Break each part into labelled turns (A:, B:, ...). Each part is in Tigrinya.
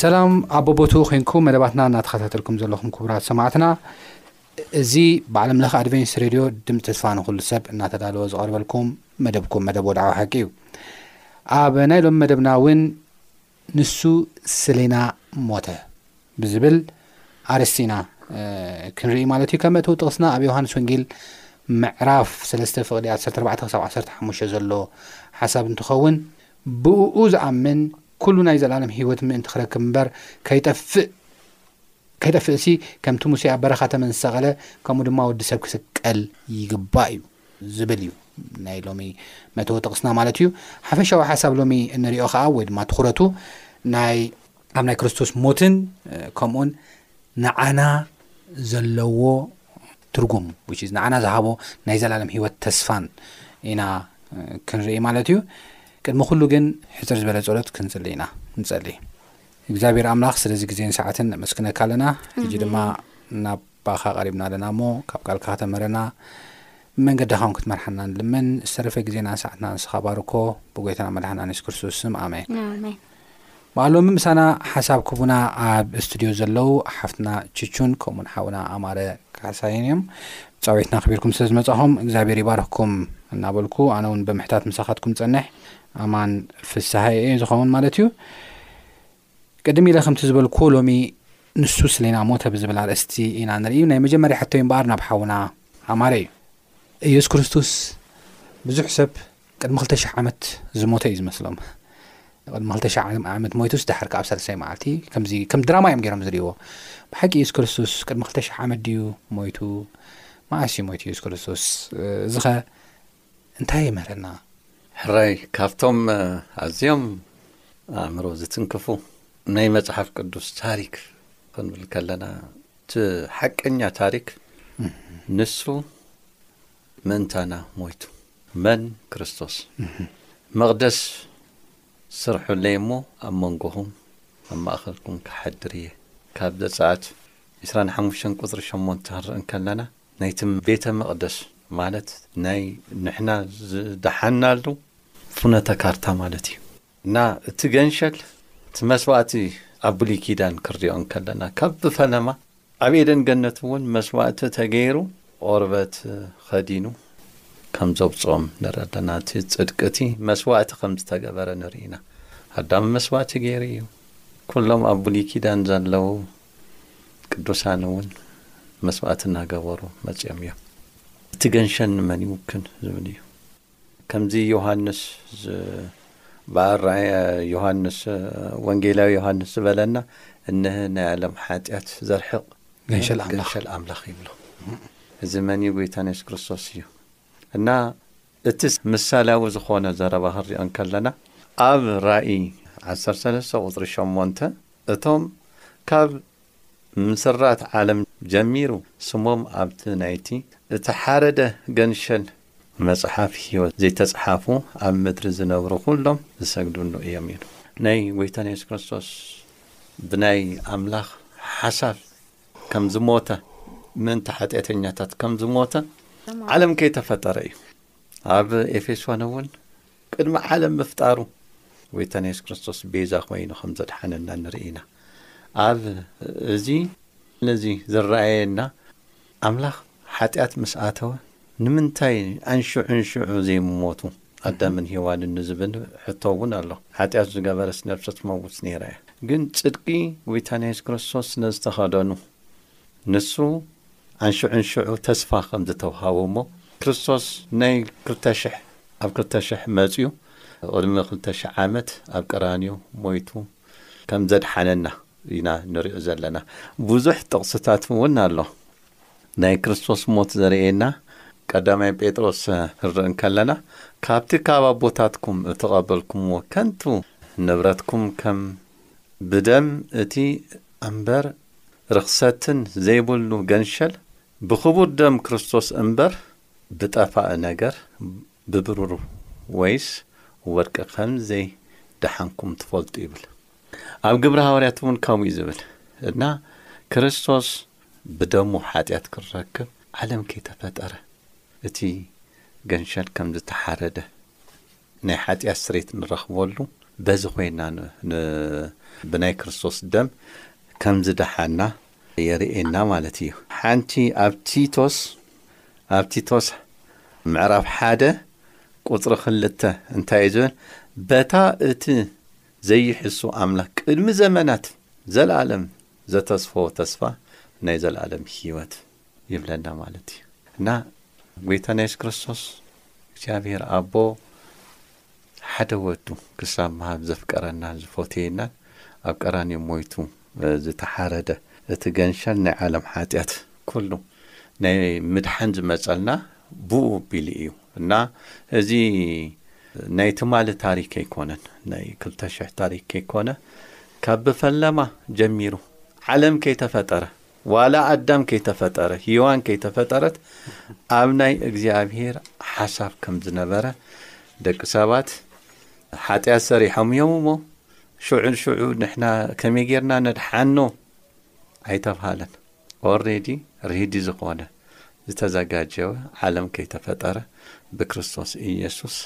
A: ሰላም ኣብ
B: ቦቦቱ ኮንኩ መደባትና እናተኸታተልኩም ዘለኹም ክቡራት ሰማዕትና እዚ ብዓለም ለኽ ኣድቨንስ ሬድዮ ድምፂ ተስፋ ንኩሉ ሰብ እናተዳለወ ዝቐርበልኩም መደብኩም መደብ ወድዓዊ ሓቂ እዩ ኣብ ናይ ሎም መደብና እውን ንሱ ስሌና ሞተ ብዝብል ኣርስቲ ኢና ክንርኢ ማለት እዩ ከመእትው ጥቕስና ኣብ ዮሃንስ ወንጌል ምዕራፍ ሰለስተ ፍቕዲ 14 ክሳብ 15 ዘሎ ሓሳብ እንትኸውን ብእኡ ዝኣምን ኩሉ ናይ ዘላለም ህይወት ምእንቲ ክረክብ እምበር ከይጠፍእ ከይጠፍእ እሲ ከምቲ ሙሴ ኣብ በረኻ ተመን ዝሰቐለ ከምኡ ድማ ወዲ ሰብ ክስቀል ይግባእ እዩ ዝብል እዩ ናይ ሎሚ መተወ ጥቕስና ማለት እዩ ሓፈሻዊ ሓሳብ ሎሚ እንሪኦ ከዓ ወይ ድማ ትኩረቱ ናይ ኣብ ናይ ክርስቶስ ሞትን ከምኡን ንዓና ዘለዎ ትርጉም ንዓና ዝሃቦ ናይ ዘላለም ሂወት ተስፋን ኢና ክንርኢ ማለት እዩ ቅድሚ ኩሉ ግን ሕፅር ዝበለ ፀሎት ክንፅሊ ኢና ንፀሊ እግዚኣብሔር ኣምላኽ ስለዚ ግዜን ሰዓትን ነመስክነካ ኣለና ሕጂ ድማ ናባካ ቀሪብና ኣለና እሞ ካብ ካልካ ከተምህረና መንገዲ ካውን ክትመርሓና ንልምን ዝተረፈ ግዜና ሰዓትና ንስካ ባርኮ ብጎይታና መድሓና ንስ ክርስቶስ ስም ኣሜን በዓል ሎሚ ምሳና ሓሳብ ክህቡና ኣብ ስቱድዮ ዘለዉ ሓፍትና ችቹን ከምኡውን ሓውና ኣማረ ካሕሳይን እዮም ፃዊዕትና ኣኽቢርኩም ስለ ዝመፃኹም እግዚኣብሔር ይባርኽኩም እናበልኩ ኣነ እውን ብምሕታት ምሳኻትኩም ፀንሕ ኣማን ፍስሃ እየ ዝኸውን ማለት እዩ ቅድም ኢለ ከምቲ ዝበልኩ ሎሚ ንሱ ስሌና ሞተ ብዝብል ኣርእስቲ ኢና ንርኢ ናይ መጀመርያ ሕቶ እምበኣር ናብ ሓውና ኣማረ እዩ ኢየሱስ ክርስቶስ ብዙሕ ሰብ ቅድሚ ክልተ ሽሕ ዓመት ዝሞተ እዩ ዝመስሎም ቅድሚ ክልተ ሽሕ ዓመት ሞይቱስ ድሓር ከኣ ኣብ ሳልሳይ መዓልቲ ከምዚ ከም ድራማ እዮም ገይሮም ዝርእይዎ ብሓቂ ኢየሱስ ክርስቶስ ቅድሚ ክልተ ሽሕ ዓመት ድዩ ሞይቱ መዓስ እዩ ሞይቱ ኢየሱስ ክርስቶስ እዚኸ እንታይ ይምህረና
C: ሕራይ ካብቶም ኣዝዮም ኣእምሮ ዝትንክፉ ናይ መጽሓፍ ቅዱስ ታሪክ ክንብል ከለና እቲ ሓቀኛ ታሪክ ንሱ ምእንታና ሞይቱ። መን? ክርስቶስ። መቕደስ ስርሑለይ እሞ ኣብ መንጎኹም፣ ኣብ ማእኸልኩም፣ ክሓድር እየ። ካብ ዘጸኣት ዕስራን ሓሙሽተን ቁጽሪ ሸሞንተ ክንርኢ እንከለና ናይቲ ቤተ መቕደስ ማለት ናይ ንሕና ዝደሓንናሉ ፍኖተ ካርታ ማለት እዩ። እና እቲ ገንሸል እቲ መስዋእቲ ኣብ ብሉይ ኪዳን ክንሪኦ እንከለና ካብ ብፈለማ ኣብ ኤደን ገነት እውን መስዋእቲ ተገይሩ ቆርበት ኸዲኑ ከም ዘውፅኦም ንርኢ ኣለና እቲ ፅድቂ እቲ መስዋእቲ ከም ዝተገበረ ንርኢ ኢና ኣዳም መስዋእቲ ገይሩ እዩ ኩሎም ኣብ ብሉይ ኪዳን ዘለዉ ቅዱሳን እውን መስዋእቲ እናገበሩ መፅኦም እዮም እቲ ገንሸል ንመን ይውክል ዝብል እዩ ከምዚ ዮሃንስ ብኣራእያ ዮሃንስ ወንጌላዊ ዮሃንስ ዝበለና እነሀ ናይ ኣለም ሓጢኣት ዘርሕቕ ገንሸል ኣምላኽ ይብሎ እዚ መን እዩ ጎይታ የሱስ ክርስቶስ እዩ እና እቲ ምሳሌያዊ ዝኾነ ዘረባ ክንሪኦ እንከለና ኣብ ራእይ 13 ቁፅሪ 8 እቶም ካብ ምስራት ዓለም ጀሚሩ ስሞም ኣብቲ ናይቲ እተሓረደ ገንሸል መጽሓፍ ሕይወት ዘይተጽሓፉ ኣብ ምድሪ ዝነብሩ ኩሎም ዝሰግዱሉ እዮም ኢሉ። ናይ ጎይታና የሱስ ክርስቶስ ብናይ ኣምላኽ ሓሳብ ከም ዝሞተ ምእንቲ ሓጢኣተኛታት ከም ዝሞተ ዓለም ከይተፈጠረ እዩ። ኣብ ኤፌሶን እውን ቅድሚ ዓለም ምፍጣሩ ጎይታና የሱስ ክርስቶስ ቤዛ ኮይኑ ከም ዘድሓነና ንርኢ ኢና። ኣብ እዚ ነዚ ዝረኣየና ኣምላኽ ሓጢኣት ምስ ኣተወ ንምንታይ ኣንሽዑ እንሽዑ ዘይምሞቱ ኣዳምን ሄዋንን ንዝብል ሕቶ እውን ኣሎ። ሓጢኣት ዝገበረት ነብሰ ትመውት ነይራ እያ። ግን ጽድቂ ጎይታና የሱስ ክርስቶስ ስለ ዝተኸደኑ ንሱ ኣንሽዑንሽዑ ተስፋ ከም ዝተውሃቦ እሞ ክርስቶስ ናይ ክልተ ሽሕ ኣብ ክልተ ሽሕ መጽዩ ቅድሚ ክልተ ሽሕ ዓመት ኣብ ቀራንዮ ሞይቱ ከም ዘድሓነና ኢና ንሪኦ ዘለና ብዙሕ ጥቕስታት እውን ኣሎ ናይ ክርስቶስ ሞት ዘርእየና ቀዳማይ ጴጥሮስ ክንርኢ እንከለና ካብቲ ካብ ኣቦታትኩም እተቐበልኩምዎ ከንቱ ንብረትኩም ከም ብደም እቲ እምበር ርኽሰትን ዘይብሉ ገንሸል ብኽቡር ደም ክርስቶስ እምበር ብጠፋኢ ነገር ብብሩር ወይስ ወርቂ ከም ዘይደሓንኩም ትፈልጡ ይብል። ኣብ ግብሪ ሃዋርያት እውን ከምኡ እዩ ዝብል እና ክርስቶስ ብደሙ ሓጢኣት ክረክብ ዓለም ከይተፈጠረ እቲ ገንሸል ከም ዝተሓረደ ናይ ሓጢኣት ስሬት ንረኽበሉ በዚ ኮይና ን ብናይ ክርስቶስ ደም ከም ዝደሓና የርእየና ማለት እዩ። ሓንቲ ኣብ ቲቶስ ኣብ ቲቶስ ምዕራፍ ሓደ ቁጽሪ ክልተ እንታይ እዩ ዝብል በታ እቲ ዘይሕሱ ኣምላኽ ቅድሚ ዘመናት ዘልኣለም ዘተስፎ ተስፋ ናይ ዘልኣለም ህይወት ይብለና ማለት እዩ እና ጎይታና የሱስ ክርስቶስ እግዚኣብሔር ኣቦ ሓደ ወዱ ክሳብ ምሃብ ዘፍቀረናን ዝፎትየናን ኣብ ቀራንዮ ሞይቱ ዝተሓረደ እቲ ገንሸል ናይ ዓለም ሓጢኣት ኩሉ ናይ ምድሓን ዝመጸልና ብኡ ቢሉ እዩ እና እዚ ናይ ትማሊ ታሪክ ኣይኮነን ናይ ክልተ ሽሕ ታሪክ ከይኮነ ካብ ብፈለማ ጀሚሩ ዓለም ከይተፈጠረ ዋላ ኣዳም ከይተፈጠረ ሂዋን ከይተፈጠረት ኣብ ናይ እግዚኣብሄር ሓሳብ ከም ዝነበረ ደቂ ሰባት ሓጢኣት ሰሪሖም እዮም እሞ ሽዑ ንሽዑ ንሕና ከመይ ጌርና ነድሓኖ ኣይተብሃለን ኦሬዲ ሬዲ ዝኾነ ዝተዘጋጀወ ዓለም ከይተፈጠረ ብክርስቶስ ኢየሱስ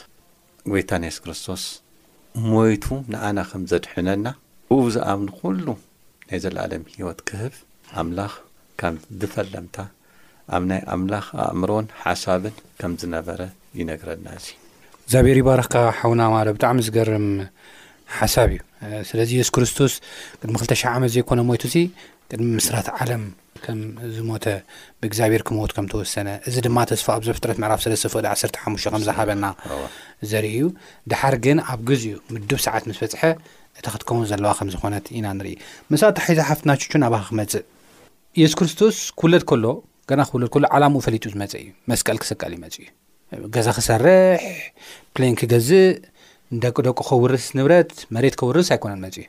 C: ጎይታና የሱስ ክርስቶስ ሞይቱ ንኣና ከም ዘድሕነና ብእኡ ዝኣምን ኩሉ ናይ ዘለኣለም ሕይወት ክህብ ኣምላኽ ከም ብፈለምታ ኣብ ናይ ኣምላኽ ኣእምሮን ሓሳብን ከም ዝነበረ ይነግረና እዚ
B: እግዚኣብሔር ይባርካ ሓውና ማለ ብጣዕሚ ዝገርም ሓሳብ እዩ ስለዚ የሱስ ክርስቶስ ቅድሚ ክልተ00 ዓመት ዘይኮነ ሞይቱ ሲ ቅድሚ ምስራት ዓለም ከም ዝሞተ ብእግዚኣብሔር ክመውት ከም ተወሰነ እዚ ድማ ተስፋ ኣብ ዘፍጥረት ምዕራፍ ሰለስተ ፍቕዲ ዓሰርተ ሓሙሽተ ከም ዝሃበና ዘርኢ እዩ ድሓር ግን ኣብ ግዚኡ ምዱብ ሰዓት ምስ በጽሐ እታ ክትከውን ዘለዋ ከም ዝኾነት ኢና ንርኢ ምስኣ ተሓይዛ ሓፍትና ቹቹ ናባኻ ክመጽእ ኢየሱስ ክርስቶስ ክውለድ ከሎ ገና ክውለድ ከሎ ዓላምኡ ፈሊጡ ዝመጸ እዩ መስቀል ክስቀል እዩ መጽኡ ገዛ ክሰርሕ ፕሌን ክገዝእ ንደቂ ደቁ ከውርስ ንብረት መሬት ከውርስ ኣይኮነን መጽኡ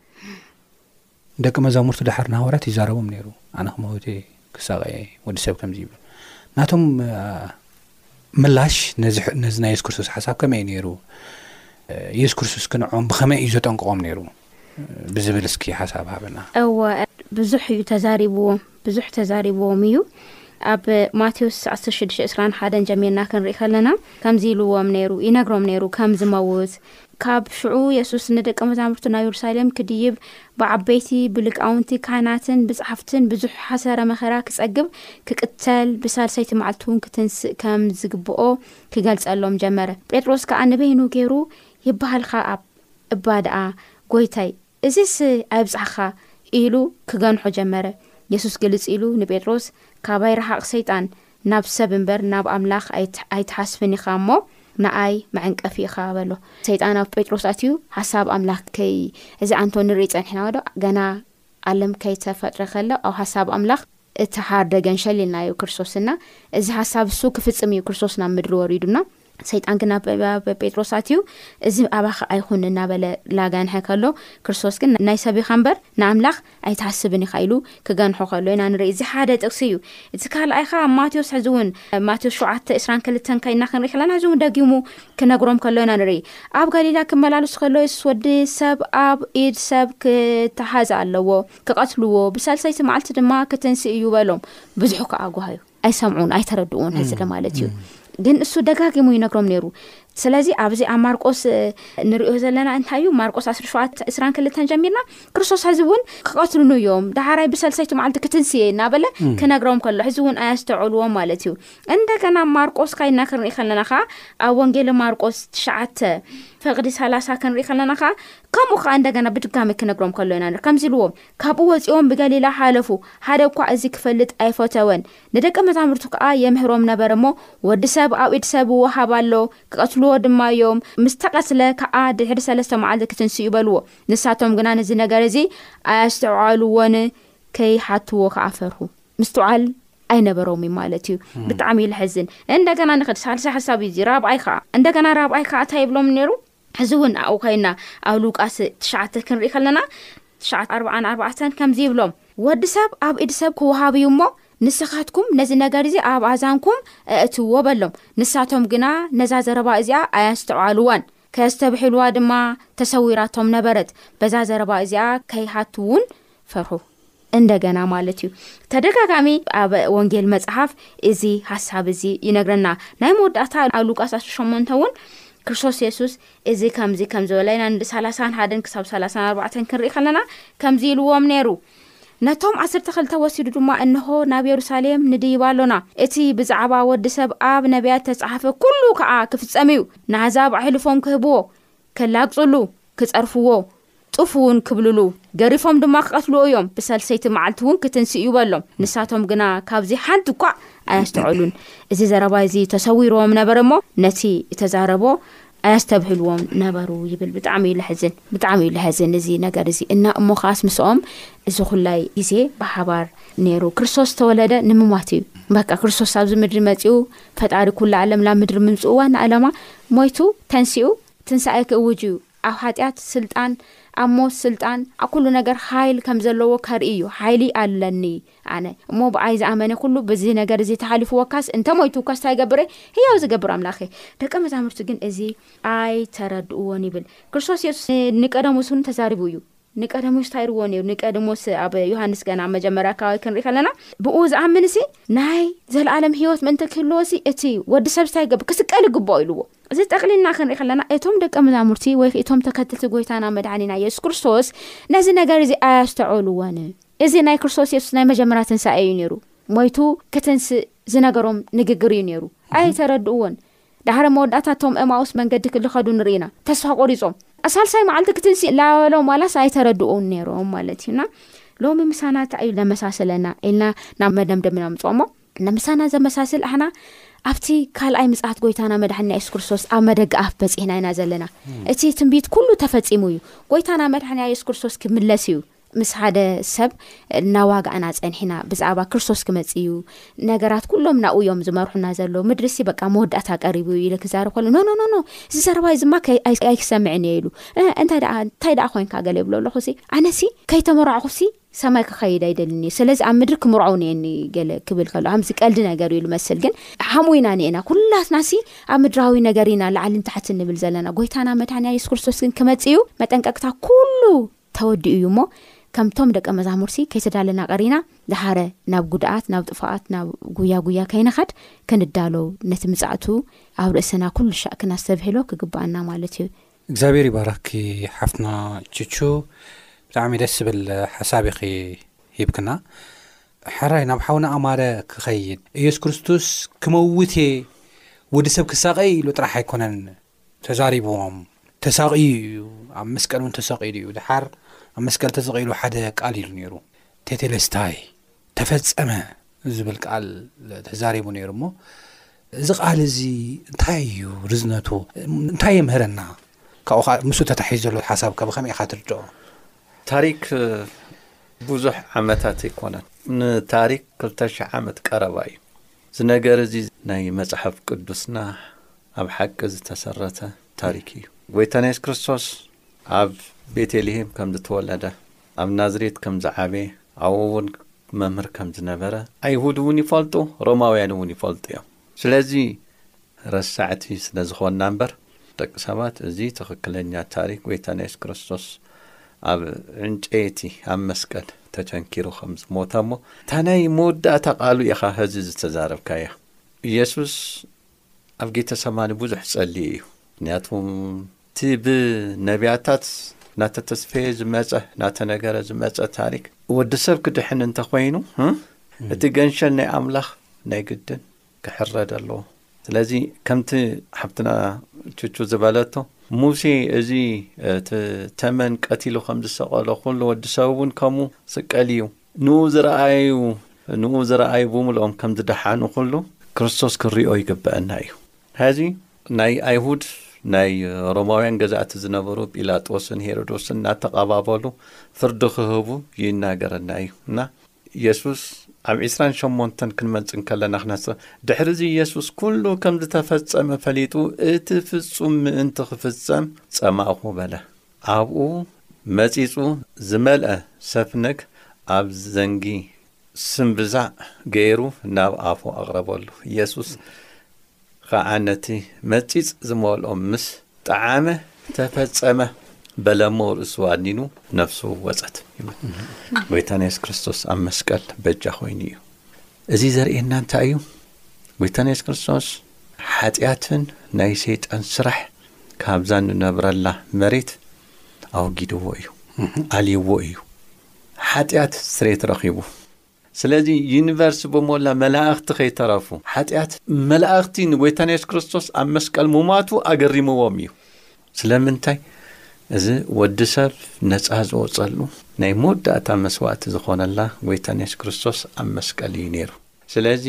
B: ንደቂ መዛሙርቱ ድሓር ንሃዋርያት ይዛረቦም ነይሩ ኣነ ክመውት ክሳቀ ወዲ ሰብ ከምዚ ይብል ናቶም ምላሽ ነዚ ናይ የሱስ ክርስቶስ ሓሳብ ከመይ እዩ ነይሩ የሱስ ክርስቶስ ክንዖም ብኸመይ እዩ ዘጠንቅቆም ነይሩ ብዝብል እስኪ ሓሳብ ሃበና
D: እወ ብዙሕ እዩ ተዛሪብዎም ብዙሕ ተዛሪብዎም እዩ ኣብ ማቴዎስ 1621 ጀሚርና ክንርኢ ከለና ከምዚ ኢልዎም ነይሩ ይነግሮም ነይሩ ከም ዝመውት ካብ ሽዑ የሱስ ንደቀ መዛሙርቱ ናብ የሩሳሌም ክድይብ፣ ብዓበይቲ፣ ብሊቃውንቲ ካህናትን ብጸሓፍትን ብዙሕ ሓሰረ መከራ ክጸግብ፣ ክቅተል፣ ብሳልሰይቲ መዓልቲውን ክትንስእ ከም ዝግብኦ ክገልጸሎም ጀመረ። ጴጥሮስ ከኣ ንበይኑ ገይሩ ይበሃልካ ኣብ እባ ደኣ ጐይታይ! እዚስ ኣይብጽሕኻ ኢሉ ኪገንሖ ጀመረ። የሱስ ግልጽ ኢሉ ንጴጥሮስ፣ ካባይ ርሓቕ ሰይጣን፣ ናብ ሰብ እምበር፣ ናብ ኣምላኽ ኣይትሓስብን ኢኻ እሞ፣ ንኣይ መዐንቀፊ ኢኻ በሎ። ሰይጣን ኣብ ጴጥሮስ ኣትዩ ሓሳብ ኣምላኽ ከይ እዚ ኣንቶ ንርኢ ጸኒሕናዶ፣ ገና ዓለም ከይተፈጥረ ከሎ ኣብ ሓሳብ ኣምላኽ እተሓርደ ገንሸል ኢልናዮ ክርስቶስ እና እዚ ሓሳብ እሱ ክፍጽም እዩ ክርስቶስ ናብ ምድሪ ወሪዱና። ሰይጣን ግን ኣብ ጴጥሮስ ኣትዩ እዚ ኣባኻ ኣይኹን እናበለ ላጋንሐ ከሎ ክርስቶስ ግን ናይ ሰብ ኢኻ እምበር ንኣምላኽ ኣይትሓስብን ኢኻ ኢሉ ክገንሖ ከሎ ኢና ንርኢ እዚ ሓደ ጥቅሲ እዩ እቲ ካልኣይ ኸዓ ማቴዎስ ሕዚ እውን ማቴዎስ ሸውዓተ ዕስራን ክልተን ከይና ክንርኢ ከለና ሕዚ እውን ደጊሙ ክነግሮም ከሎ ኢና ንርኢ ኣብ ጋሊላ ክመላለሱ ከሎ የሱስ ወዲ ሰብ ኣብ ኢድ ሰብ ክተሓዝ ኣለዎ ክቐትልዎ ብሳልሳይቲ መዓልቲ ድማ ክትንስእ እዩ በሎም ብዙሑ ከዓ ጓሃዩ ኣይሰምዑን ኣይተረድእዎን ሕዚ ዶ ማለት እዩ ግን እሱ ደጋጊሙ ይነግሮም ነይሩ ስለዚ ኣብዚ ኣብ ማርቆስ ንሪኦ ዘለና እንታይ እዩ ማርቆስ 1ሸ22 ጀሚርና ክርስቶስ ሕዚ እውን ክቐትልኑ እዮም ዳሓራይ ብሰልሰይቲ መዓልቲ ክትንስየ ናበለ ክነግሮም ከሎ ሕዚ እውን ኣያስተዕልዎም ማለት እዩ እንደገና ማርቆስ ካይድና ክንርኢ ከለና ከ ኣብ ወንጌለ ማርቆስ ትሽዓተ ፍቕዲ ሰላሳ ክንርኢ ከለና ከ ከምኡ ከዓ እንደገና ብድጋሚ ክነግሮም ከሎ ኢና ከምዚ ኢልዎ ካብኡ ወጺኦም ብገሊላ ሓለፉ፣ ሓደ እኳ እዚ ኪፈልጥ ኣይፈተወን። ንደቀ መዛሙርቱ ከኣ የምህሮም ነበረ እሞ፣ ወዲ ሰብ ኣብ ኢድ ሰብ ይወሃብ ኣሎ፣ ኪቐትልዎ ድማ እዮም፣ ምስ ተቐትለ ከኣ ድሕሪ ሰለስተ መዓልቲ ኪትንስእ እዩ በልዎ። ንሳቶም ግና ነዚ ነገር እዚ ኣየስተውዓልዎን፣ ከይሓትዎ ከኣ ፈርሁ። ምስትውዓል ኣይነበሮም እዩ ማለት እዩ። ብጣዕሚ እዩ ለሕዝን። እንደገና ንኸድ፣ ሳልሳይ ሓሳብ እዩ እዚ። ራብኣይ ከኣ፣ እንደገና ራብኣይ ከኣ እንታይ ይብሎም ነይሩ? ሕዚ እውን ኣብኡ ኮይንና ኣብ ሉቃስ ትሽዓተ ክንርኢ ከለና ትሽዓተ ኣርብዓን ኣርባዕተን ከምዚ ይብሎም ወዲ ሰብ ኣብ ኢድ ሰብ ክወሃብ እዩ እሞ ንስኻትኩም ነዚ ነገር እዚ ኣብ ኣእዛንኩም ኣእትውዎ በሎም ንሳቶም ግና ነዛ ዘረባ እዚኣ ኣየስተውዓልዋን ከየስተብሕልዋ ድማ ተሰዊራቶም ነበረት በዛ ዘረባ እዚኣ ከይሃትውን ፈርሁ እንደገና ማለት እዩ ተደጋጋሚ ኣብ ወንጌል መጽሓፍ እዚ ሓሳብ እዚ ይነግረና ናይ መወዳእታ ኣብ ሉቃስ 18 እውን ክርስቶስ የሱስ እዚ ከምዚ ከም ዝበለ ኢና ንዲ ሳላሳን ሓደን ክሳብ ሳላሳን ኣርባዕተን ክንርኢ ከለና ከምዚ ኢልዎም ነይሩ ነቶም ዓሰርተ ክልተ ወሲዱ ድማ እንሆ ናብ የሩሳሌም ንድይባ ኣሎና እቲ ብዛዕባ ወዲ ሰብ ኣብ ነቢያት ተጻሓፈ ኩሉ ከዓ ክፍጸም እዩ ንኣዛብ ኣሕልፎም ክህብዎ ኬላግጹሉ፣ ኪጸርፍዎ፣ ጥፉውን ኪብሉሉ፣ ገሪፎም ድማ ኪቐትልዎ እዮም፣ ብሳልሰይቲ መዓልቲውን ኪትንስእ እዩ በሎም። ንሳቶም ግና ካብዚ ሓንቲ እኳ ኣየስተውዕሉን። እዚ ዘረባ እዚ ተሰዊርዎም ነበረ እሞ፣ ነቲ እተዛረቦ ኣየስተብህልዎን ነበሩ ይብል። ብጣዕሚ እዩ ለሕዝን። ብጣዕሚ እዩ ለሕዝን እዚ ነገር እዚ። እና እሞ ኸኣስ ምስኦም እዚ ኹላይ ግዜ ብሓባር ነይሩ። ክርስቶስ ዝተወለደ ንምሟት እዩ። በቃ ክርስቶስ ኣብዚ ምድሪ መጺኡ ፈጣሪ ኩሉ ኣለም ናብ ምድሪ ምምጽኡ ዋና ዕለማ ሞይቱ ተንሲኡ ትንሳኤ ክእውጅ እዩ ኣብ ሓጢኣት ስልጣን ኣብ ሞት ስልጣን ኣብ ኩሉ ነገር ሓይል ከም ዘለዎ ከርኢ እዩ ሓይሊ ኣለኒ ኣነ እሞ ብኣይ ዝኣመነ ኩሉ ብዚ ነገር እዚ ተሓሊፉ ወካስ እንተ ሞይቱ እኳስ እንታይ ገብረ ህያው ዝገብር ኣምላኽ እየ ደቀ መዛሙርቲ ግን እዚ ኣይተረድእዎን ይብል ክርስቶስ የሱስ ንቀደሙስ እውን ተዛሪቡ እዩ ንቀደሙስ ታይ ርዎ ነይሩ ንቀድሙስ ኣብ ዮሃንስ ገና መጀመርያ ኣከባቢ ክንሪኢ ከለና ብኡ ዝኣምን ሲ ናይ ዘለኣለም ሂወት ምእንቲ ክህልዎ ሲ እቲ ወዲ ሰብ ስታይ ይገብር ክስቀል ይግብኦ ኢልዎ እዚ ጠቅሊልና ክንሪኢ ከለና እቶም ደቀ መዛሙርቲ ወይ እቶም ተከትልቲ ጎይታና መድሓኒና የሱስ ክርስቶስ ነዚ ነገር እዚ ኣያስተዖልዎን እዚ ናይ ክርስቶስ የሱስ ናይ መጀመርያ ትንሳኤ እዩ ነይሩ ሞይቱ ክትንስእ ዝነገሮም ንግግር እዩ ነይሩ ኣይተረድእዎን ደሓር ኣብ መወዳእታ እቶም ኤማኡስ መንገዲ ክልኸዱ ንርኢ ኢና። ተስፋ ቆሪጾም ኣብ ሳልሳይ መዓልቲ ክትንሲእ ላበሎም ዋላስ ኣይተረድኡን ነይሮም ማለት እዩ እና ሎሚ ምሳና እንታይ እዩ ለመሳስለና ኢልና ናብ መደምደሚ ነምጽኦ እሞ ንምሳና ዘመሳስል ኣሕና ኣብቲ ካልኣይ ምጽኣት ጎይታና መድሓኒና የሱስ ክርስቶስ ኣብ መደጋ ኣፍ በጺሕና ኢና ዘለና እቲ ትንቢት ኩሉ ተፈጺሙ እዩ ጎይታና መድሓኒና የሱስ ክርስቶስ ክምለስ እዩ ምስ ሓደ ሰብ እናዋጋእና ጸኒሕና ብዛዕባ ክርስቶስ ክመጽእ እዩ ነገራት ኩሎም ናብኡ እዮም ዝመርሑና ዘለዉ ምድሪሲ በቃ መወዳእታ ቀሪቡ እዩ ኢለ ክዛረብ ከሎ ኖኖኖኖ እዚ ዘረባ እዚማ ኣይክሰምዕን እየ ኢሉ እንታይ ደኣ እንታይ ደኣ ኮንካ ገለ ይብሎ ኣለኹ ሲ ኣነሲ ከይተመራዕኹሲ ሰማይ ክኸይድ ኣይደልን እዩ ስለዚ ኣብ ምድሪ ክምርዖው ንየኒ ገለ ክብል ከሎ ኣምዚ ቀልዲ ነገር እዩ ዝመስል ግን ሓምኡ ኢና ንኤና ኩላትና ሲ ኣብ ምድራዊ ነገር ኢና ላዕልን ታሕቲ ንብል ዘለና ጎይታና መድሓኒያ የሱስ ክርስቶስ ግን ክመፅ እዩ መጠንቀቅታ ኩሉ ተወዲኡ እዩ እሞ ከምቶም ደቀ መዛሙርሲ ከይተዳለና ቀሪና ደሓረ ናብ ጉድኣት ናብ ጥፋኣት ናብ ጉያ ጉያ ከይንኸድ ክንዳሎ ነቲ ምጻእቱ ኣብ ርእስና ኩሉ ሻእ ክናስተብህሎ ክግብኣና ማለት እዩ።
B: እግዚኣብሔር ይባርኽኪ ሓፍትና ቹቹ ብጣዕሚ ደስ ዝብል ሓሳብ ኢኺ ሂብክና ሐራይ ናብ ሓውና ኣማረ ክኸይድ ኢየሱስ ክርስቶስ ክመውት እየ ወዲ ሰብ ክሳቐይ ኢሉ ጥራሕ ኣይኮነን ተዛሪብዎም ተሳቕዩ እዩ ኣብ መስቀል እውን ተሰቒሉ እዩ ድሓር ኣብ መስቀል ተሰቒሉ ሓደ ቃል ኢሉ ነይሩ ቴቴለስታይ ተፈጸመ ዝብል ቃል ተዛሪቡ ነይሩ እሞ እዚ ቃል እዚ እንታይ እዩ ርዝነቱ እንታይ የምህረና ካብኡ ከዓ ምስ ተታሒዝ ዘሎ ሓሳብ ከብ ከመይ ኢካ ትርድኦ
C: ታሪክ ብዙሕ ዓመታት ኣይኮነን ንታሪክ ክልተ ሽ ዓመት ቀረባ እዩ እዚ ነገር እዚ ናይ መፅሓፍ ቅዱስና ኣብ ሓቂ ዝተሰረተ ታሪክ እዩ። ጎይታና የሱስ ክርስቶስ ኣብ ቤቴልሄም ከም ዝተወለደ፣ ኣብ ናዝሬት ከም ዝዓበየ፣ ኣብኡ እውን መምህር ከም ዝነበረ ኣይሁድ እውን ይፈልጡ፣ ሮማውያን እውን ይፈልጡ እዮም። ስለዚ ረሳዕቲ ስለ ዝኾንና እምበር ደቂ ሰባት እዚ ትኽክለኛ ታሪክ ጎይታና የሱስ ክርስቶስ ኣብ ዕንጨይቲ ኣብ መስቀል ተቸንኪሩ ከም ዝሞተ እሞ እታ ናይ መወዳእታ ቃሉ ኢኻ ሕዚ ዝተዛረብካያ ኢየሱስ ኣብ ጌተሰማኒ ብዙሕ ጸልዩ እዩ ምክንያቱ እቲ ብነብያታት ናተተስፈየ ዝመጸ ናተነገረ ዝመጸ ታሪክ ወዲ ሰብ ክድሕን እንተኮይኑ እቲ ገንሸል ናይ ኣምላኽ ናይ ግድን ክሕረድ ኣለዎ ስለዚ ከምቲ ሓብትና ቹቹ ዝበለቶ ሙሴ እዚ እቲ ተመን ቀቲሉ ከም ዝሰቐሎ ኩሉ ወዲ ሰብ እውን ከምኡ ስቀል እዩ ንኡ ዝረኣዩ ንኡ ዝረኣዩ ብምልኦም ከም ዝደሓኑ ኩሉ ክርስቶስ ክንሪኦ ይግበኣና እዩ። ሐዚ ናይ ኣይሁድ ናይ ሮማውያን ገዛእቲ ዝነበሩ ጲላጦስን ሄሮዶስን እናተቐባበሉ ፍርዲ ክህቡ ይናገረና እዩ እና የሱስ ኣብ ዕስራን ሸሞንተን ክንመጽእ እንከለና ክነስ ድሕሪዚ የሱስ ኩሉ ከም ዝተፈጸመ ፈሊጡ እቲ ፍጹም ምእንቲ ክፍጸም ጸማእኹ በለ። ኣብኡ መጺጹ ዝመልኣ ሰፍነግ ኣብ ዘንጊ ስምብዛዕ ገይሩ ናብ ኣፉ ኣቕረበሉ። የሱስ ኸኣ ነቲ መጺጽ ዝመልኦ ምስ ጠዓመ፣ ተፈጸመ በለሞ፣ ርእሱ ኣድኒኑ ነፍሱ ወጸት ይብል። ጎይታና የሱስ ክርስቶስ ኣብ መስቀል በጃ ኮይኑ እዩ። እዚ ዘርእየና እንታይ እዩ? ጎይታና የሱስ ክርስቶስ ሓጢኣትን ናይ ሰይጣን ስራሕ ካብዛ ንነብረላ መሬት ኣወጊድዎ እዩ፣ ኣልይዎ እዩ፣ ሓጢኣት ስሬት ረኺቡ። ስለዚ ዩኒቨርስ ብሞላ መላእኽቲ ከይተረፉ ሓጢኣት መላእኽቲ ንጎይታና የሱስ ክርስቶስ ኣብ መስቀል ሙማቱ ኣገሪምዎም እዩ። ስለምንታይ እዚ ወዲ ሰብ ነፃ ዝወፀሉ ናይ መወዳእታ መስዋእቲ ዝኾነላ ጎይታና የሱስ ክርስቶስ ኣብ መስቀል እዩ ነይሩ። ስለዚ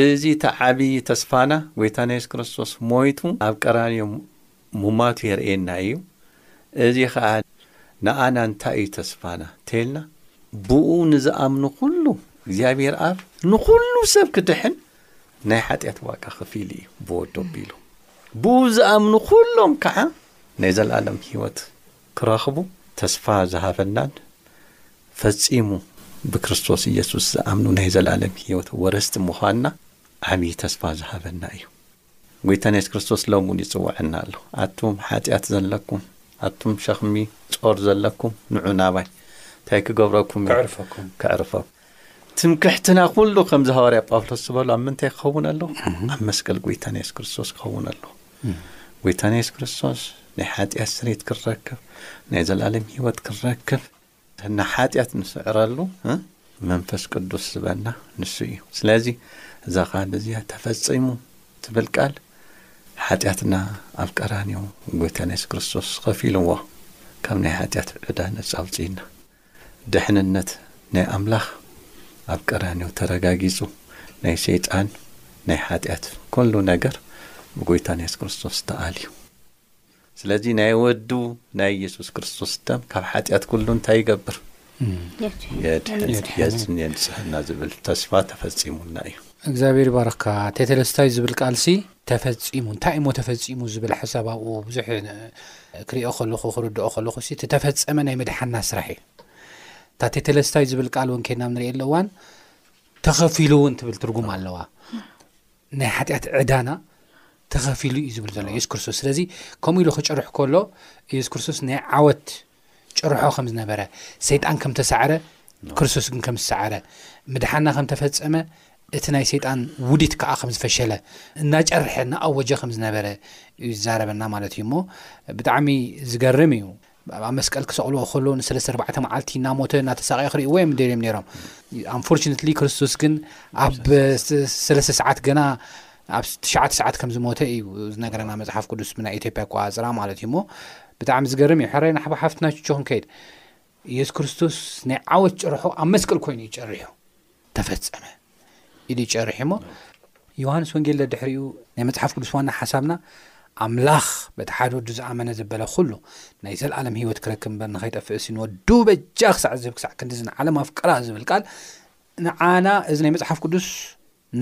C: እዚ እቲ ዓብዪ ተስፋና ጎይታና የሱስ ክርስቶስ ሞይቱ ኣብ ቀራንዮ ሙማቱ የርእየና እዩ። እዚ ኸኣ ንኣና እንታይ እዩ ተስፋና እንተይልና ብእኡ ንዝኣምኑ ኩሉ እግዚኣብሔር ኣብ ንኹሉ ሰብ ክድሕን ናይ ሓጢኣት ዋጋ ክፊሉ እዩ ብወዱ ኣቢሉ ብኡ ዝኣምኑ ኩሎም ከዓ ናይ ዘለኣለም ህይወት ክረኽቡ ተስፋ ዝሃበናን ፈጺሙ ብክርስቶስ ኢየሱስ ዝኣምኑ ናይ ዘለኣለም ሕይወት ወረስቲ ምዃንና ዓቢይ ተስፋ ዝሃበና እዩ። ጐይታና ኢየሱስ ክርስቶስ ሎሚ እውን ይጽውዐና ኣሎ፣ ኣቱም ኃጢኣት ዘለኩም፣ ኣቱም ሸኽሚ ጾር ዘለኩም ንዑ ናባይ። እንታይ ክገብረኩም
B: እዩ?
C: ከዕርፈኩም። ከዕርፈኩም። ትምክሕትና ኩሉ ከምዚ ሃዋርያ ጳውሎስ ዝበሎ ኣብ ምንታይ ክኸውን ኣለዎ? ኣብ መስቀል ጐይታና ኢየሱስ ክርስቶስ ክኸውን ኣለዎ። ጎይታና የሱስ ክርስቶስ ናይ ሓጢኣት ስርየት ክንረክብ ናይ ዘልኣለም ህይወት ክንረክብ ንሓጢኣት ንስዕረሉ መንፈስ ቅዱስ ዝበና ንሱ እዩ ስለዚ እዛ ቃል እዚኣ ተፈጺሙ ትብል ቃል ሓጢኣትና ኣብ ቀራንዮ ጎይታና የሱስ ክርስቶስ ኸፊልዎ ካብ ናይ ሓጢኣት ዕዳ ነጻ ኣውጽእና ድሕንነት ናይ ኣምላኽ ኣብ ቀራንዮ ተረጋጊጹ ናይ ሰይጣን ናይ ሓጢኣት ኮሉ ነገር ብጎይታና የሱስ ክርስቶስ ተኣልዩ ስለዚ ናይ ወዱ ናይ የሱስ ክርስቶስ ደም ካብ ሓጢኣት ኩሉ እንታይ ይገብር የድሕን የንጽህና ዝብል ተስፋ ተፈጺሙልና እዩ
B: እግዚኣብሔር ይባርኽካ ቴቴለስታይ ዝብል ቃልሲ ተፈጺሙ እንታይ እዩሞ ተፈጺሙ ዝብል ሓሳብ ኣብኡ ብዙሕ ክሪኦ ከለኹ ክርድኦ ከለኹ ሲ እቲ ተፈጸመ ናይ ምድሓና ስራሕ እዩ እታ ቴተለስታይ ዝብል ቃል እውን ከድናብ ንሪእየለ እዋን ተኸፊሉ እውን ትብል ትርጉም ኣለዋ ናይ ሓጢኣት ዕዳና ተኸፊሉ እዩ ዝብል ዘሎ የሱስ ክርስቶስ ስለዚ ከምኡ ኢሉ ክጭርሕ ከሎ የሱስ ክርስቶስ ናይ ዓወት ጭርሖ ከም ዝነበረ፣ ሰይጣን ከም ተሳዕረ ክርስቶስ ግን ከም ዝሰዓረ፣ ምድሓና ከም ተፈጸመ እቲ ናይ ሰይጣን ውዲት ከኣ ከም ዝፈሸለ እናጨርሐ እናኣወጀ ከም ዝነበረ እዩ ዝዛረበና ማለት እዩ እሞ ብጣዕሚ ዝገርም እዩ ኣብ መስቀል ክሰቕልዎ ከሎ ንሰለስተ ኣርባዕተ መዓልቲ እናሞተ እናተሳቀየ ክርእይዎ እዮም ደልዮም ነይሮም ኣንፎርችነትሊ ክርስቶስ ግን ኣብ ሰለስተ ሰዓት ገና ኣብ ትሽዓተ ሰዓት ከም ዝሞተ እዩ ዝነገረና መፅሓፍ ቅዱስ ብናይ ኢትዮጵያ ኣቋፅራ ማለት እዩ እሞ ብጣዕሚ ዝገርም እዩ ሕራይ ናሕባ ሓፍትና ቹቹ ክንከይድ ኢየሱስ ክርስቶስ ናይ ዓወት ጭርሖ ኣብ መስቀል ኮይኑ እዩ ጨሪሑ ተፈጸመ ኢሉ ጨሪሑ እሞ ዮሃንስ ወንጌል ደድሕሪኡ ናይ መጽሓፍ ቅዱስ ዋና ሓሳብና ኣምላኽ በቲ ሓደ ወዱ ዝኣመነ ዘበለ ኩሉ ናይ ዘለኣለም ህይወት ክረክብ እምበር ንኸይጠፍእ ሲ ንወዱ በጃ ክሳዕ ዝህብ ክሳዕ ክንዲዚ ንዓለም ኣፍቀራ ዝብል ቃል ንዓና እዚ ናይ መጽሓፍ ቅዱስ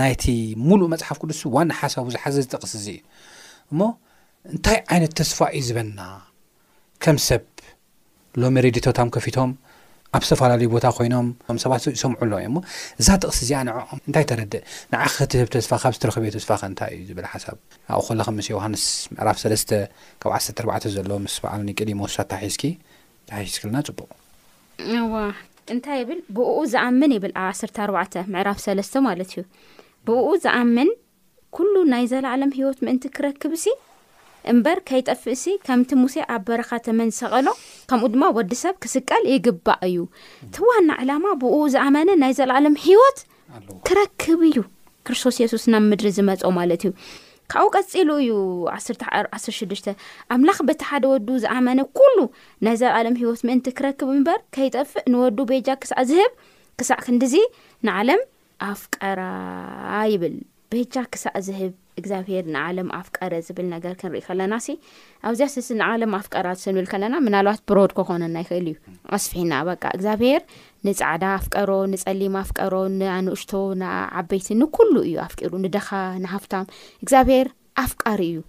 B: ናይቲ ሙሉእ መጽሓፍ ቅዱስ ዋና ሓሳቡ ዝሓዘ እዚ ጥቕሲ እዚ እዩ እሞ እንታይ ዓይነት ተስፋ እዩ ዝበና ከም ሰብ ሎሚ ሬድቶታም ከፊቶም ኣብ ዝተፈላለዩ ቦታ ኮይኖም ም ሰባት ይሰምዑ ኣለዉ እዮ እሞ እዛ ጥቕሲ እዚኣ ንዕኦም እንታይ ተረድእ ንዓ ክትህብ ተስፋ ካብ ዝተረኽበዮ ተስፋ ከ እንታይ እዩ ዝብል ሓሳብ ኣብኡ ከለካ ምስ ዮሃንስ ምዕራፍ ሰለስተ ካብ ዓሰርተ ኣርባዕተ ዘሎ ምስ በዓል ኒቅዲሞስ ኣታሒዝኪ ተሓሒዝክልና ጽቡቕ
D: እዋ። እንታይ ይብል ብእኡ ዝኣምን ይብል a ዓሰርተ ኣርባዕተ ምዕራፍ ሰለስተ ማለት እዩ ብእኡ ዝኣምን ኩሉ ናይ ዘላኣለም ህይወት ምእንቲ ክረክብሲ እምበር ከይጠፍእሲ ከምቲ ሙሴ ኣብ በረኻ ተመን ዝሰቐሎ ከምኡ ድማ ወዲ ሰብ ክስቀል ይግባእ እዩ እቲ ዋና ዕላማ ብእኡ ዝኣመነ ናይ ዘላኣለም ህይወት ክረክብ እዩ ክርስቶስ የሱስ ናብ ምድሪ ዝመጾ ማለት እዩ ካብኡ ቀፂሉ እዩ ዓስር ሽዱሽተ ኣምላኽ በቲ ሓደ ወዱ ዝኣመነ ኩሉ ናይ ዘለኣለም ህይወት ምእንቲ ክረክብ እምበር ከይጠፍእ ንወዱ ቤጃ ክሳዕ ዝህብ ክሳዕ ክንዲዚ ንዓለም ኣፍቀራ ይብል በጃ ክሳእ ዝህብ እግዚኣብሄር ንዓለም ኣፍቀረ ዝብል ነገር ክንርኢ ከለናሲ ኣብዚኣ ስሲ ንዓለም ኣፍቀራ ስንብል ከለና ምናልባት ብሮድ ኮኾነና ይኽእል እዩ ኣስፊሕና በቃ እግዚኣብሄር ንፃዕዳ ኣፍቀሮ ንፀሊም ኣፍቀሮ ንኣንእሽቶ ንዓበይቲ ንኩሉ እዩ ኣፍቂሩ ንደኻ ንሃፍታም እግዚኣብሄር ኣፍቃሪ እዩ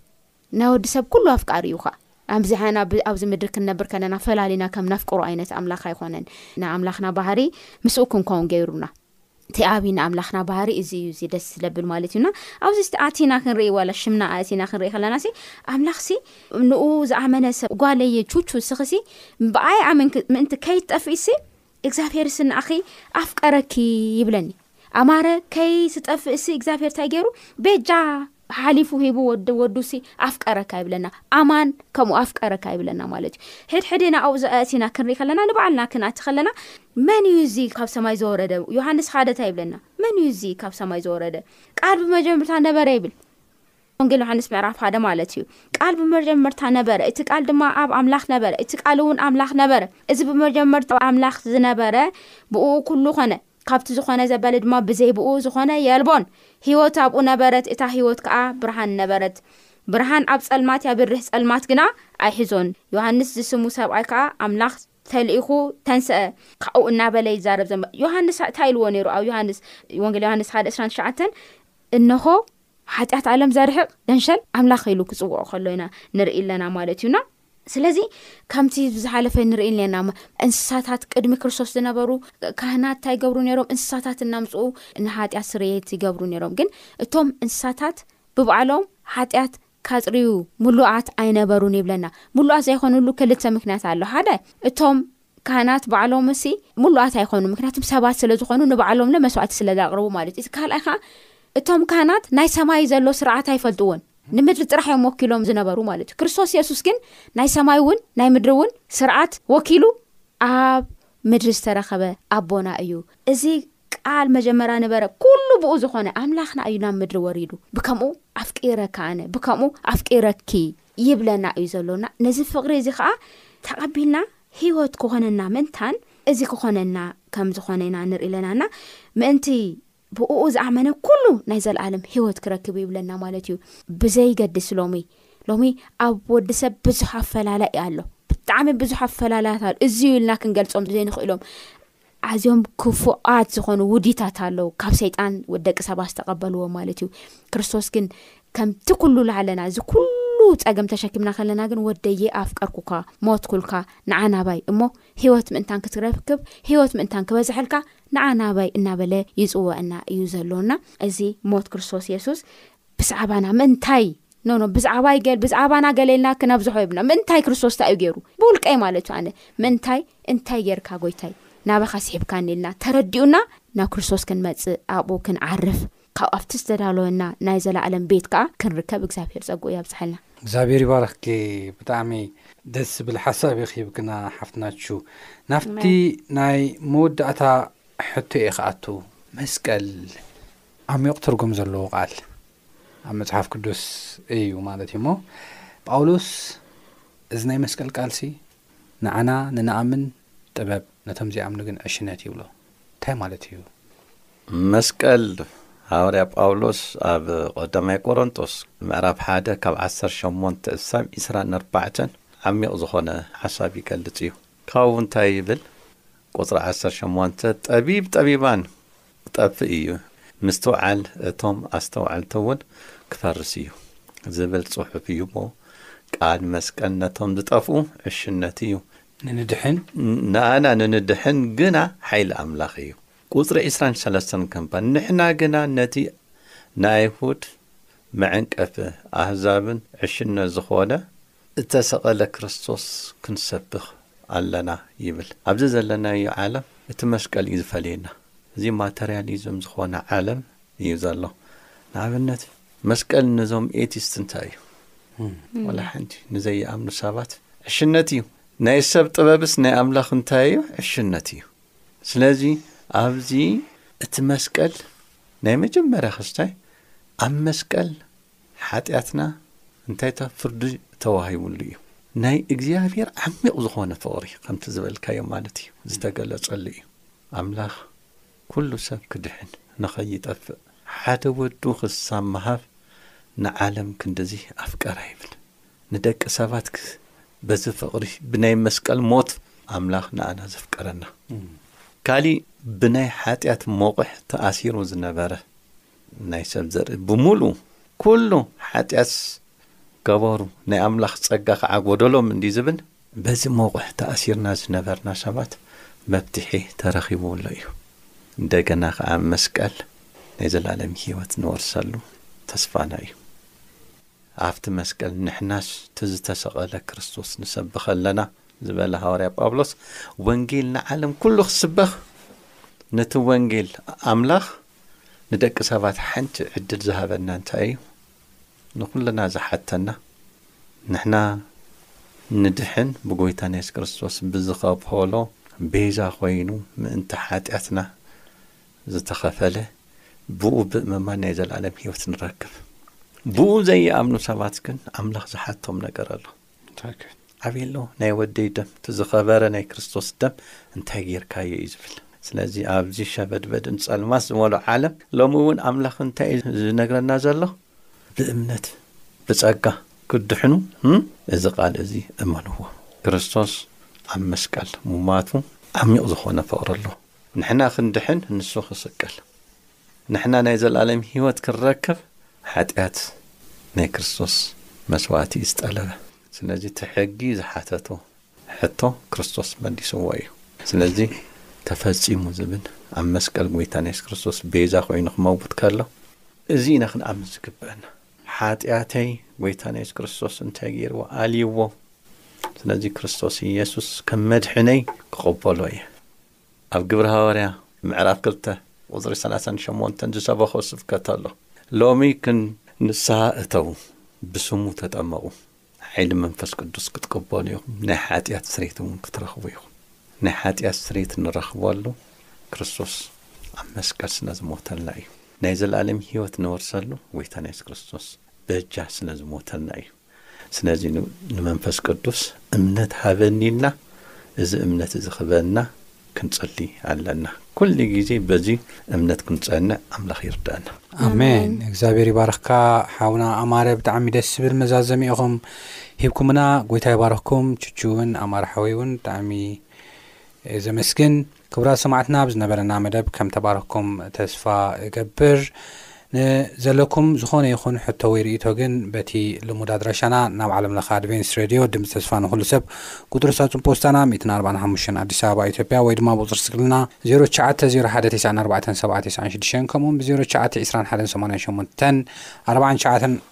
D: ናይ ወዲ ሰብ ኩሉ ኣፍቃሪ እዩ ኸኣ። ኣብዚሓና ኣብዚ ምድሪ ክንነብር ከለና ፈላሊና ከም ነፍቅሮ ኣይነት ኣምላኽ ኣይኮነን ናይ ኣምላኽና ባህሪ ምስኡ ክንከውን ገይሩና። እቲ ኣብይ ንኣምላኽና ባህሪ እዚ እዩ እዚ ደስ ስለብል ማለት እዩ እና ኣብዚ እስቲ ኣቲና ክንርኢ ዋላ ሽምና ኣእቲና ክንርኢ ከለና ሲ ኣምላኽ ሲ ንኡ ዝኣመነ ሰብ ጓለየ ቹቹ ስኺ ሲ ብኣይ ኣመንኪ ምእንቲ ከይትጠፍኢ ሲ እግዚኣብሄርሲ ንኣኺ ኣፍቀረኪ ይብለኒ ኣማረ ከይትጠፍእሲ እግዚኣብሄር እንታይ ገይሩ ቤጃ ሓሊፉ ሂቡ ወዱሲ ኣፍቀረካ ይብለና ኣማን ከምኡ ኣፍቀረካ ይብለና ማለት እዩ ሕድሕድ ና ኣብኡ ዘእቲና ክንሪኢ ከለና ንበዓልና ክንኣቲ ከለና መን እዩ እዚ ካብ ሰማይ ዘወረደ ዮሃንስ ሓደታ ይብለና መን እዩ እዚ ካብ ሰማይ ዘወረደ ቃል ብመጀመርታ ነበረ ይብል ወንጌል ዮሓንስ ምዕራፍ ሓደ ማለት እዩ ቃል ብመጀመርታ ነበረ እቲ ቃል ድማ ኣብ ኣምላኽ ነበረ እቲ ቃል እውን ኣምላኽ ነበረ እዚ ብመጀመርታ ኣምላኽ ዝነበረ ብእኡ ኩሉ ኮነ ካብቲ ዝኾነ ዘበለ ድማ ብዘይ ብኡ ዝኾነ የልቦን ህይወት ኣብኡ ነበረት እታ ህይወት ከዓ ብርሃን ነበረት ብርሃን ኣብ ጸልማት ያብርህ ጸልማት ግና ኣይሕዞን ዮሃንስ ዝስሙ ሰብኣይ ከዓ ኣምላኽ ተልኢኹ ተንስአ ካብኡ እናበለ ይዛረብ ዘ ዮሃንስ እንታይ ኢልዎ ነይሩ ኣብ ዮሃንስ ወንጌል ዮሃንስ ሓደ 29 እነሆ ሓጢኣት ዓለም ዘርሕቕ ገንሸል ኣምላኽ ኢሉ ክጽውዖ ከሎ ኢና ንርኢ ኣለና ማለት እዩና ስለዚ ከምቲ ዝሓለፈ ንርኢ ና እንስሳታት ቅድሚ ክርስቶስ ዝነበሩ ካህናት እንታይ ይገብሩ ነሮም እንስሳታት እናምፅኡ ንሓጢኣት ስርየት ይገብሩ ነሮም ግን እቶም እንስሳታት ብበዕሎም ሓጢኣት ካፅርዩ ምሉኣት ኣይነበሩን ይብለና ምሉኣት ዘይኮኑሉ ክልተ ምክንያት ኣሎ ሓደ እቶም ካህናት ባዕሎም ሲ ምሉኣት ኣይኮኑ ምክንያቱም ሰባት ስለ ዝኾኑ ንባዕሎም ለ መስዋእቲ ስለ ዘቕርቡ ማለት እዩ ካልኣይ ከዓ እቶም ካህናት ናይ ሰማይ ዘሎ ስርዓት ኣይፈልጥዎን ንምድሪ ጥራሕ እዮም ወኪሎም ዝነበሩ ማለት እዩ ክርስቶስ የሱስ ግን ናይ ሰማይ እውን ናይ ምድሪ እውን ስርዓት ወኪሉ ኣብ ምድሪ ዝተረኸበ ኣቦና እዩ እዚ ቃል መጀመርያ ነበረ ኩሉ ብኡ ዝኾነ ኣምላኽና እዩ ናብ ምድሪ ወሪዱ ብከምኡ ኣፍቂረካ ኣነ ብከምኡ ኣፍቂረኪ እዩ ይብለና እዩ ዘሎና ነዚ ፍቕሪ እዚ ኸዓ ተቐቢልና ህይወት ክኾነና ምእንታን እዚ ክኾነና ከም ዝኾነ ኢና ንርኢ ኣለናና ምእንቲ ብእኡ ዝኣመነ ኩሉ ናይ ዘለኣለም ህይወት ክረክብ ይብለና ማለት እዩ ብዘይገድስ ሎሚ ሎሚ ኣብ ወዲ ሰብ ብዙሕ ኣፈላላይ ኣሎ ብጣዕሚ ብዙሕ ኣፈላላያት ኣሎ እዚዩ ኢልና ክንገልፆም ዘይንኽእሎም ኣዝዮም ክፉኣት ዝኾኑ ውዲታት ኣለው ካብ ሰይጣን ደቂ ሰባት ዝተቐበልዎ ማለት እዩ ክርስቶስ ግን ከምቲ ኩሉ ላሃለና እዚ ኩሉ ፀገም ተሸኪምና ከለና ግን ወደየ ኣፍቀርኩካ ሞትኩልካ ንዓ ናባይ እሞ ህይወት ምእንታን ክትረክብ ህይወት ምእንታን ክበዝሐልካ ንዓ ናባይ እናበለ ይፅወዐና እዩ ዘሎና እዚ ሞት ክርስቶስ የሱስ ብዛዕባና ምእንታይ ኖ ኖ ብዛዕባይ ገል ብዛዕባና ገለ ኢልና ክነብዝሖ የብልና ምእንታይ ክርስቶስ እንታይ እዩ ገይሩ ብውልቀይ ማለት እዩ ኣነ ምእንታይ እንታይ ጌርካ ጎይታይ ናባኻ ስሒብካኒ ኢልና ተረዲኡና ናብ ክርስቶስ ክንመጽእ ኣብኡ ክንዓርፍ ካብ ኣብቲ ዝተዳለወና ናይ ዘለኣለም ቤት ከዓ ክንርከብ እግዚኣብሄር ጸግኡ ያብዝሓልና
B: እግዚኣብሔር ይባረኽኪ ብጣዕሚ ደስ ዝብል ሓሳብ ኢኺ ሂብክና ሓፍትናቹ ናብቲ ናይ መወዳእታ ሕቶ እየ ክኣቱ መስቀል ዓሚቕ ትርጉም ዘለዎ ቃል ኣብ መጽሓፍ ቅዱስ እዩ ማለት እዩ እሞ ጳውሎስ እዚ ናይ መስቀል ቃልሲ ንዓና ንንኣምን ጥበብ ነቶም ዚኣምኑ ግን ዕሽነት ይብሎ እንታይ ማለት እዩ
C: መስቀል ሃዋርያ ጳውሎስ ኣብ ቐዳማይ ቆሮንጦስ ምዕራፍ ሓደ ካብ 18 እሳብ 24 ዓሚቕ ዝኾነ ሓሳብ ይገልጽ እዩ ካብኡ እንታይ ይብል ቁፅሪ 18 ጠቢብ ጠቢባን ክጠፍእ እዩ፣ ምስትውዓል እቶም ኣስተውዓልቲ እውን ክፈርስ እዩ ዝብል ጽሑፍ እዩ'ሞ፣ ቃል መስቀል ነቶም ዝጠፍኡ ዕሽነት እዩ፣
B: ንንድሕን
C: ንኣና ንንድሕን ግና ሓይሊ ኣምላኽ እዩ፣ ቁጽሪ ዕስራን ሰለስተን ከንፈር ንሕና ግና ነቲ ንኣይሁድ መዐንቀፊ ኣህዛብን ዕሽነት ዝኾነ፣ እተሰቐለ ክርስቶስ ክንሰብኽ ኣለና ይብል። ኣብዚ ዘለናዮ ዓለም እቲ መስቀል እዩ ዝፈልየና። እዚ ማተርያሊዝም ዝኾነ ዓለም እዩ ዘሎ። ንኣብነት መስቀል ነዞም ኤቲስት እንታይ እዩ? ዋላ ሓንቲ ንዘይኣምኑ ሰባት ዕሽነት እዩ። ናይ ሰብ ጥበብስ ናይ ኣምላኽ እንታይ እዩ? ዕሽነት እዩ። ስለዚ ኣብዚ እቲ መስቀል ናይ መጀመርያ ክስታይ ኣብ መስቀል ሓጢኣትና እንታይ እታ ፍርዲ ተዋሂቡሉ እዩ። ናይ እግዚኣብሔር ዓሚቕ ዝኾነ ፍቕሪ ከምቲ ዝበልካዮ ማለት እዩ ዝተገለጸሉ እዩ። ኣምላኽ ኩሉ ሰብ ክድሕን ንኸይጠፍእ ሓደ ወዱ ክሳብ ምሃብ ንዓለም ክንድዚ ኣፍቀራ ይብል። ንደቂ ሰባት ክ በዚ ፍቕሪ ብናይ መስቀል ሞት ኣምላኽ ንኣና ዘፍቀረና። ካሊእ ብናይ ሓጢኣት ሞቕሕ ተኣሲሩ ዝነበረ ናይ ሰብ ዘርኢ ብምሉ ኩሉ ሓጢኣትስ ገበሩ ናይ ኣምላኽ ጸጋ ከኣ ጎደሎም እንድዩ ዝብል። በዚ ሞቕሕ ተኣሲርና ዝነበርና ሰባት መብትሒ ተረኺቡ ኣሎ እዩ። እንደገና ከኣ ኣብ መስቀል ናይ ዘላለም ሕይወት ንወርሰሉ ተስፋና እዩ። ኣብቲ መስቀል ንሕናስ ትዝተሰቐለ ክርስቶስ ንሰብኽ ኣለና ዝበለ ሃዋርያ ጳውሎስ ወንጌል ንዓለም ኩሉ ክስበኽ ነቲ ወንጌል ኣምላኽ ንደቂ ሰባት ሓንቲ ዕድል ዝሃበና እንታይ እዩ? ንኹልና ዝሓተና ንሕና ንድሕን ብጎይታና የሱስ ክርስቶስ ብዝኸፈሎ ቤዛ ኮይኑ ምእንቲ ሓጢኣትና ዝተኸፈለ ብኡ ብእመማን ናይ ዘለኣለም ህይወት ንረክብ። ብኡ ዘይኣምኑ ሰባት ግን ኣምላኽ ዝሓቶም ነገር ኣሎ። ዓብየሎ ናይ ወደይ ደም እቲ ዝኸበረ ናይ ክርስቶስ ደም እንታይ ጌርካዮ እዩ ዝብል ስለዚ ኣብዚ ሸበድበድን ጸልማት ዝመልኦ ዓለም ሎሚ እውን ኣምላኽ እንታይ እዩ ዝነግረና ዘሎ ብእምነት ብጸጋ ክድሕኑ እዚ ቃል እዚ እመንዎ ክርስቶስ ኣብ መስቀል ሙማቱ ዓሚቕ ዝኾነ ፍቕሪ ኣሎ ንሕና ክንድሕን ንሱ ክስቀል ንሕና ናይ ዘልኣለም ህይወት ክንረክብ ሓጢኣት ናይ ክርስቶስ መስዋእቲ እዩ ዝጠለበ ስለዚ እቲ ሕጊ ዝሓተቶ ሕቶ ክርስቶስ መሊስዎ እዩ ስለዚ ተፈጺሙ ዝብል ኣብ መስቀል ጎይታና የሱስ ክርስቶስ ቤዛ ኮይኑ ክመውት ከሎ እዚ ኢና ክንኣምን ዝግበኣና። ሓጢኣተይ ጎይታና የሱስ ክርስቶስ እንታይ ገይርዎ ኣልይዎ ስለዚ ክርስቶስ ኢየሱስ ከም መድሕነይ ክቕበሎ እየ ኣብ ግብሪ ሃዋርያ ምዕራፍ ክልተ ቁፅሪ ሰላሳን ሸሞንተን ዝሰበኾ ስብከት ኣሎ ሎሚ ክን ንስሃ እተዉ ብስሙ ተጠመቑ ሓይሊ መንፈስ ቅዱስ ክትቅበሉ ኢኹም፣ ናይ ሓጢኣት ስርየት እውን ክትረኽቡ ኢኹም። ናይ ሓጢኣት ስርየት እንረኽበሉ ክርስቶስ ኣብ መስቀል ስለ ዝሞተልና እዩ። ናይ ዘለኣለም ህይወት ንወርሰሉ ጎይታና የሱስ ክርስቶስ በጃ ስለ ዝሞተልና እዩ። ስለዚ ንመንፈስ ቅዱስ እምነት ሃበኒ ኢልና እዚ እምነት እዚ ክበና ክንጽሊ ኣለና ኩሉ ግዜ በዚ እምነት ክንጸንዕ ኣምላኽ ይርዳና።
B: ኣሜን እግዚኣብሔር ይባርኽካ ሓውና ኣማረ ብጣዕሚ ደስ ዝብል መዛዘሚ ኢኹም ሂብኩምና ጎይታ ይባርኽኩም ቹቹ እውን ኣማረ ሓወይ እውን ብጣዕሚ ዘመስግን ክቡራት ሰማዕትና ብዝነበረና መደብ ከም ተባረኽኩም ተስፋ እገብር ንዘለኩም ዝኾነ ይኹን ሕቶ ወይ ርእይቶ ግን በቲ ልሙድ ኣድራሻና ናብ ዓለም ለኸ ኣድቬንቲስት ሬድዮ ድምጺ ተስፋ ንኹሉ ሰብ ቁጽሪ ሳጹን ፖስታና ሚእትን ኣርባዓን ሓሙሽተን ኣዲስ ኣበባ ኢትዮጵያ ወይ ድማ ብቁጽሪ ስክልና ዜሮ ትሽዓተ ዜሮ ሓደ ቴስዓን ኣርባዕተን ሰብዓ ቴስዓን ሽዱሽተን ከምኡውን ብ ዜሮ ትሽዓተ ዕስራን ሓደን ሰማንያን ሸሞንተን ኣርባዓን ትሽዓተን